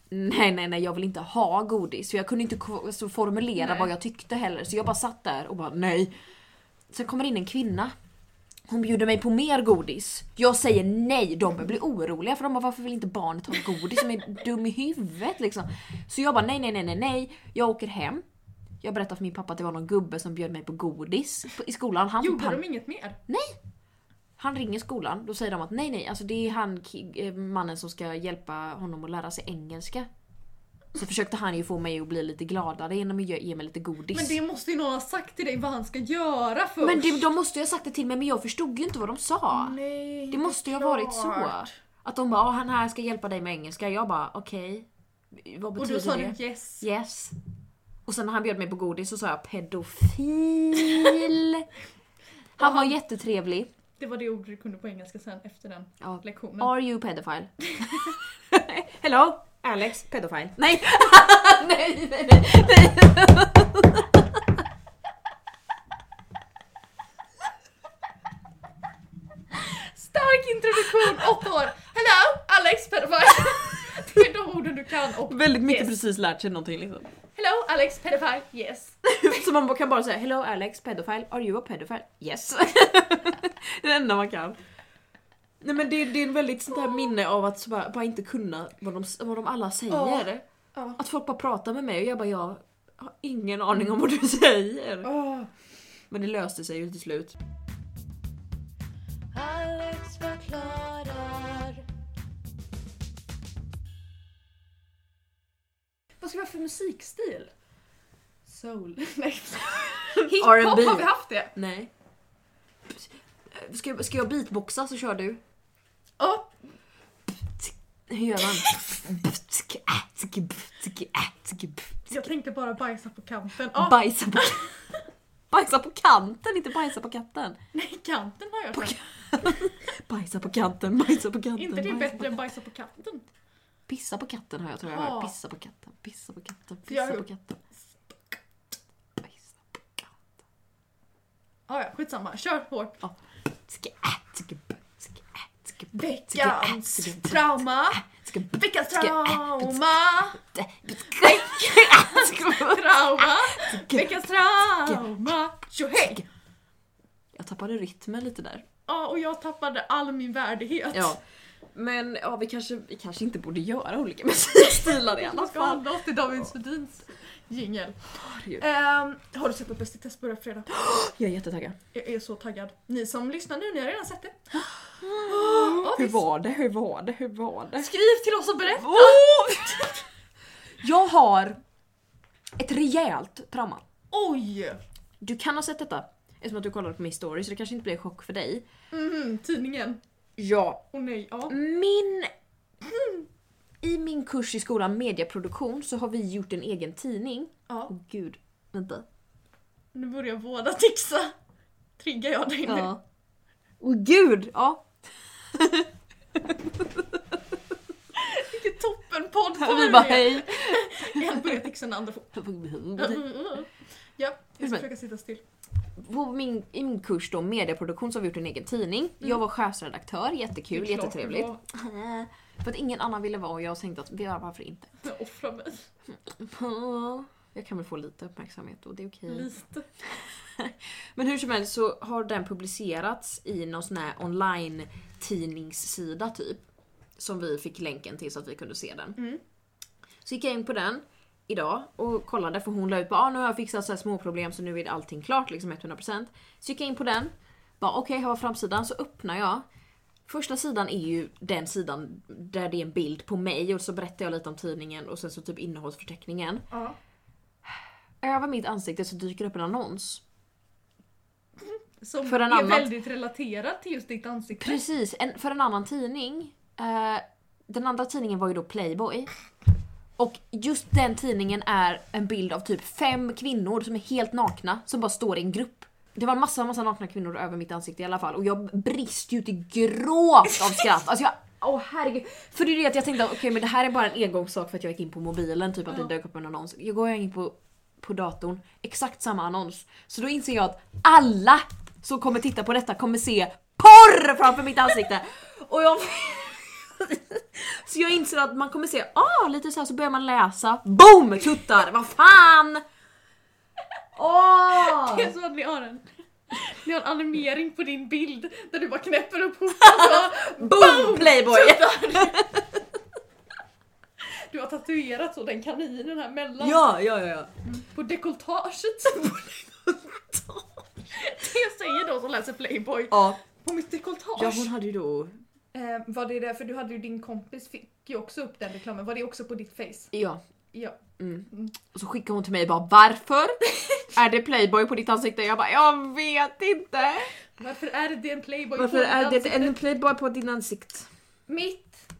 Nej nej nej jag vill inte ha godis. Så jag kunde inte ko- så formulera Nej. vad jag tyckte heller. Så jag bara satt där och bara nej. Sen kommer in en kvinna. Hon bjuder mig på mer godis. Jag säger nej, de börjar bli oroliga för de bara varför vill inte barnet ha godis som är dum i huvudet liksom. Så jag bara nej nej nej nej nej. Jag åker hem. Jag berättar för min pappa att det var någon gubbe som bjöd mig på godis i skolan. Han, Gjorde pan- de inget mer? han ringer skolan, då säger de att nej nej, alltså det är han eh, mannen som ska hjälpa honom att lära sig engelska. Så försökte han ju få mig att bli lite gladare genom att ge mig lite godis. Men det måste ju någon ha sagt till dig vad han ska göra först. Men det, de måste ju ha sagt det till mig men jag förstod ju inte vad de sa. Nej, det måste ju ha varit så. Att de bara "Ah, han här ska hjälpa dig med engelska. Jag bara okej. Vad Och betyder då sa det? du yes. Yes. Och sen när han bjöd mig på godis så sa jag pedofil. Han var jättetrevlig. Det var det ordet du kunde på engelska sen efter den Ja. lektionen. Are you pedophile? Hello? Alex, pedofil. Nej! nej, nej, nej, nej. Stark introduktion, åtta år. Hello, Alex pedofile. Det är de orden du kan och Väldigt mycket yes. precis lärt sig någonting liksom. Hello, Alex pedofile. Yes. Så man kan bara säga Hello Alex, pedophile. Are you a pedophile? Yes. det är det enda man kan. Nej men det, det är en väldigt sånt här minne av att bara, bara inte kunna vad de, vad de alla säger. Ja. Att folk bara pratar med mig och jag bara jag har ingen aning om vad du säger. Åh. Men det löste sig ju till slut. Ska vi ha för musikstil? Soul. Nej. R&B. Hiphop, har vi haft det? Nej. Ska, ska jag beatboxa så kör du. Ja. Hur gör man? Jag tänkte bara bajsa på kanten. Ja, Bajsa på... Bajsa på kanten, inte bajsa på katten. nej, kanten har jag sagt. Bajsa på kanten, bajsa på kanten. Inte det bättre på än bajsa på katten? Pissa på katten har jag tror jag Ja. hört. Pissa på katten, pissa på katten, pissa på katten. Bajsa på katten. Ja, ja, skitsamma. Kör hårt. B, Veckans trauma. Veckans trauma. b. Trauma. Veckans trauma. Tjohej! Jag tappade rytmen lite där. Ja, och jag tappade all min värdighet. Ja. Men ja, vi kanske, vi kanske inte borde göra olika musikstilar i alla Man ska fall. hålla oss till David Svedins jingel. Ehm, har du sett att Bäst i test börjar fredag? Jag är jättetaggad. Jag är så taggad. Ni som lyssnar nu, ni har redan sett det. Ja, Hur var det? Hur var det? Hur var det? Skriv till oss och berätta! Jag har ett rejält trauma. Oj! Du kan ha sett detta eftersom att du kollade på min story så det kanske inte blir en chock för dig. Mhm, tidningen. Ja. Åh nej, ja. Min... I min kurs i skolan medieproduktion så har vi gjort en egen tidning. ja. Åh gud, vänta. Nu börjar båda tixa. Triggar jag dig nu? Ja. Åh gud! Ja. Vilken toppenpodd på Vi bara hej. En börjar tixa, den andra får... Ja, jag ska försöka sitta still. På min, I min kurs då, medieproduktion så har vi gjort en egen tidning. Jag var chefsredaktör, jättekul, jättetrevligt. För att ingen annan ville vara och jag tänkte att varför inte. Offra mig. Jag kan väl få lite uppmärksamhet och det är okej. Lite. Men hur som helst så har den publicerats i någon sån här online tidningssida typ. Som vi fick länken till så att vi kunde se den. Mm. Så gick jag in på den idag och kollade för hon la ut på ah, nu har jag fixat så här små problem så nu är allting klart liksom 100%. Så gick jag in på den, bara okej här var framsidan, så öppnar jag. Första sidan är ju den sidan där det är en bild på mig och så berättar jag lite om tidningen och sen så typ innehållsförteckningen. Ja. Över mitt ansikte så dyker det upp en annons. Som För en är annan- väldigt relaterad till just ditt ansikte. Precis, en, för en annan tidning. Eh, den andra tidningen var ju då Playboy. Och just den tidningen är en bild av typ fem kvinnor som är helt nakna som bara står i en grupp. Det var en massa, massa nakna kvinnor över mitt ansikte i alla fall och jag brister ju till gråt av skratt. Alltså jag, åh herregud. För det är det att jag tänkte okej men det här är bara en engångssak för att jag gick in på mobilen, typ att det dök upp en annons. Jag går in på, på datorn, exakt samma annons. Så då inser jag att alla som kommer titta på detta kommer se PORR framför mitt ansikte. Och jag... så jag inser att man kommer se, ah lite så här så börjar man läsa, BOOM! Tuttar, vad fan! Åh! Det är så att ni har en, ni har en animering på din bild där du bara knäpper upp skjortan och Boom! Playboy! du har tatuerat så den kaninen här mellan Ja, ja, ja. ja. på dekolletaget. Det säger de som läser Playboy. ja. På mitt dekolletage. Ja hon hade ju då, Eh, var det det, för du hade ju din kompis fick ju också upp den reklamen, var det också på ditt face? ja. Ja. Mm. Och så skickade hon till mig bara varför? är det Playboy på ditt ansikte? Jag bara jag vet inte. Varför är det en Playboy Varför på är ditt det ansikte? en Playboy på din ansikte? Mitt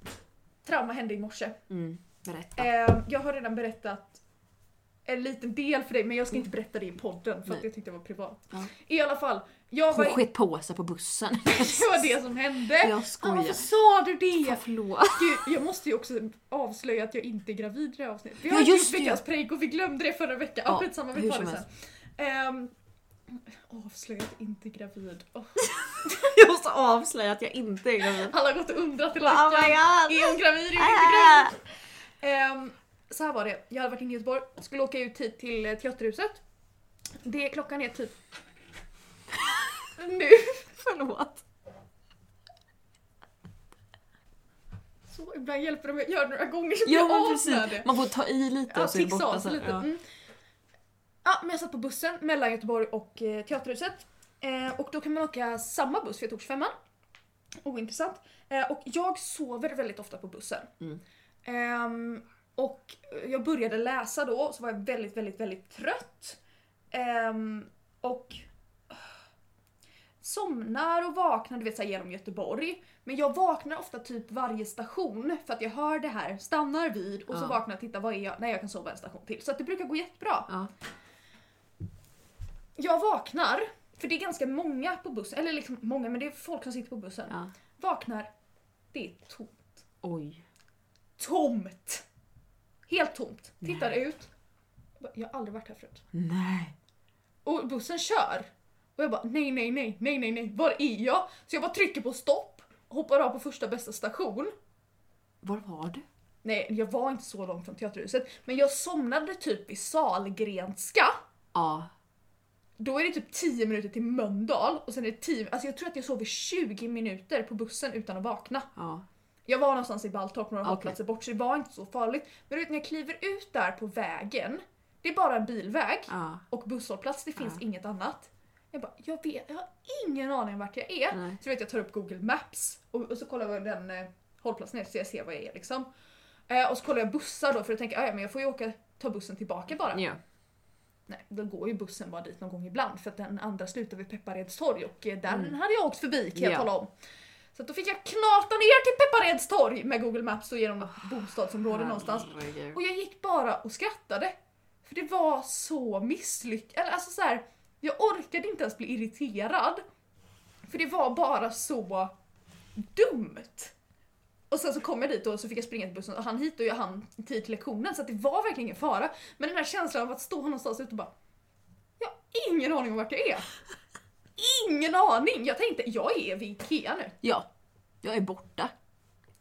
trauma hände i morse. Mm. Berätta. Eh, jag har redan berättat en liten del för dig men jag ska inte berätta det i podden för att Nej. jag tyckte det var privat. Ja. I alla fall, jag var Hon sket på sig på bussen. det var det som hände. Jag Ja, skojar. varför sa du det? Förlåt. Gud, jag måste ju också avslöja att jag inte är gravid i det här avsnittet. Vi har Ja, just gjort veckans prank och vi glömde det förra veckan. Ja, skitsamma, vi tar det sen. Ehm, avslöja att inte är gravid. Åh, Jag måste avslöja att jag inte är gravid. alla har gått och undrat hela Oh veckan. god! Är hon gravid? Är hon inte gravid? Ehm, så här var det, jag hade varit inne i Göteborg, skulle åka ut hit till eh, Teaterhuset. Det, klockan är typ... nu. Förlåt. Så ibland hjälper det mig att göra några gånger så blir Ja jag men av med precis, det. man får ta i lite Ja, och så är det borta sen. lite. Ja. Mm. Ja, men jag satt på bussen mellan Göteborg och eh, Teaterhuset. Eh, och då kan man åka samma buss, för jag tog 25 Ointressant. Eh, och jag sover väldigt ofta på bussen. Mm. Ehm, och jag började läsa då, så var jag väldigt, väldigt, väldigt trött. Ehm, och somnar och vaknar du vet, så här, genom Göteborg. Men jag vaknar ofta typ varje station för att jag hör det här, stannar vid och så Ja. vaknar jag och tittar vad är jag, nej jag kan sova en station till. Så att det brukar gå jättebra. Ja. Jag vaknar, för det är ganska många på bussen, eller liksom många men det är folk som sitter på bussen. Ja. Vaknar, det är tomt. Oj. Tomt! Helt tomt. Tittar ut. Jag bara, Jag har aldrig varit här förut. Nej. Och bussen kör. Och jag bara nej, nej, nej, nej, nej, nej, var är jag? Så jag bara trycker på stopp, hoppar av på första bästa station. Var var du? Nej, jag var inte så långt från Teaterhuset, men jag somnade typ i Salgrenska. Ja. Då är det typ 10 minuter till Mölndal och sen är det 10, alltså jag tror att jag sov i 20 minuter på bussen utan att vakna. Ja. Jag var någonstans i Baltorp några Okej. hållplatser bort så det var inte så farligt. Men du vet när jag kliver ut där på vägen, det är bara en bilväg Ja. och busshållplats, det finns Ja. inget annat. Jag bara, jag vet, jag har ingen aning vart jag är. Nej. Så vet jag tar upp Google Maps och, och så kollar jag den eh, hållplatsen är så jag ser var jag är liksom. Eh, och så kollar jag bussar då för att tänka, "Ah, ja men jag får ju åka, ta bussen tillbaka bara. Ja. Nej, då går ju bussen bara dit någon gång ibland för att den andra slutar vid Peppareds torg och eh, där Mm. hade jag åkt förbi kan jag Ja. tala om. Så att då fick jag knata ner till Peppareds torg med Google Maps och genom något bostadsområde någonstans. Och jag gick bara och skrattade. För det var så misslyckat. Eller alltså så här, jag orkade inte ens bli irriterad. För det var bara så dumt. Och sen så kom jag dit och så fick jag springa till bussen och han hit och jag hann tid till lektionen så det var verkligen ingen fara. Men den här känslan av att stå någonstans ute och bara Jag har ingen aning om vart jag är. Ingen aning! Jag tänkte jag är vid Ikea nu. Ja. Jag är borta.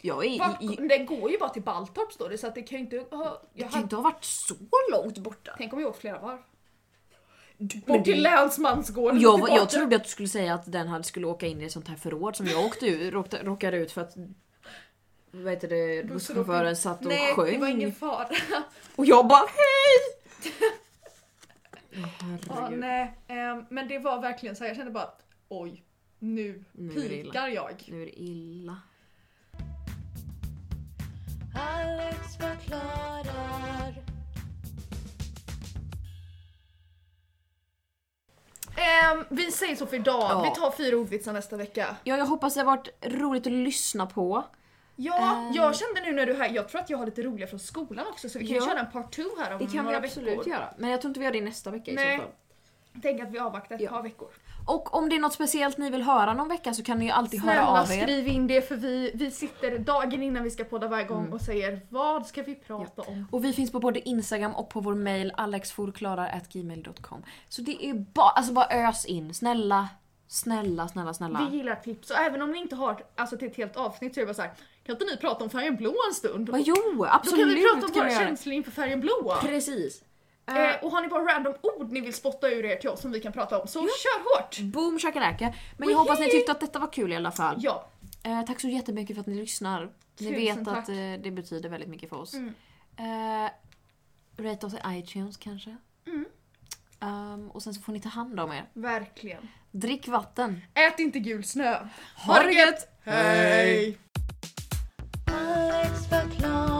Jag är Vart, i... i den går ju bara till Baltorp står det så att det kan ju inte ha... det Jag kan ju inte ha varit så långt borta. tänk om jag åkt flera varv. Bort till länsmansgården jag, jag trodde att du skulle säga att den hade skulle åka in i ett sånt här förråd som jag åkte ut, råkade, råkade ut för att vad heter det, busschauffören satt och Nej, sjöng. det var ingen fara. Och jag bara hej! Herregud. nej, ehm, men det var verkligen så här, jag kände bara att oj, nu Nu pikar jag. Nu är det illa. Alex förklarar. Ehm, vi säger så för idag, Ja. vi tar fyra ordvitsar nästa vecka. Ja, jag hoppas det har varit roligt att lyssna på. Ja, Ehm. jag kände nu när du är här, jag tror att jag har lite roliga från skolan också så vi kan Ja. köra en part 2 här om Det kan vi några absolut veckor. göra. Men jag tror inte vi gör det nästa vecka i Nej. så fall. Tänk att vi avvaktar ett Ja. par veckor. Och om det är något speciellt ni vill höra någon vecka så kan ni ju alltid höra Snälla av er. skriv in det för vi, vi sitter dagen innan vi ska podda varje gång Mm. och säger vad ska vi prata om? Och vi finns på både Instagram och på vår mail alexforklarar.gmail.com. Så det är bara, alltså bara ös in. Snälla, snälla, snälla, snälla. Vi gillar tips och även om ni inte har alltså, till ett helt avsnitt så är det bara så här, kan inte ni prata om färgen blå en stund? Men jo, Då absolut kan vi prata om göra. känslor inför färgen blå. Precis. Eh, eh, och har ni bara random ord ni vill spotta ur er till oss som vi kan prata om så ja. kör hårt! Boom shakalaka! Men jag hoppas ni tyckte att detta var kul i alla fall. Ja. Eh, tack så jättemycket för att ni lyssnar. Tusen ni vet tack. att eh, det betyder väldigt mycket för oss. Mm. Eh, rate oss i iTunes kanske. Mm. Um, och sen så får ni ta hand om er. Verkligen. Drick vatten. Ät inte gul snö. Ha, ha det gött! Hej! Alex förklarar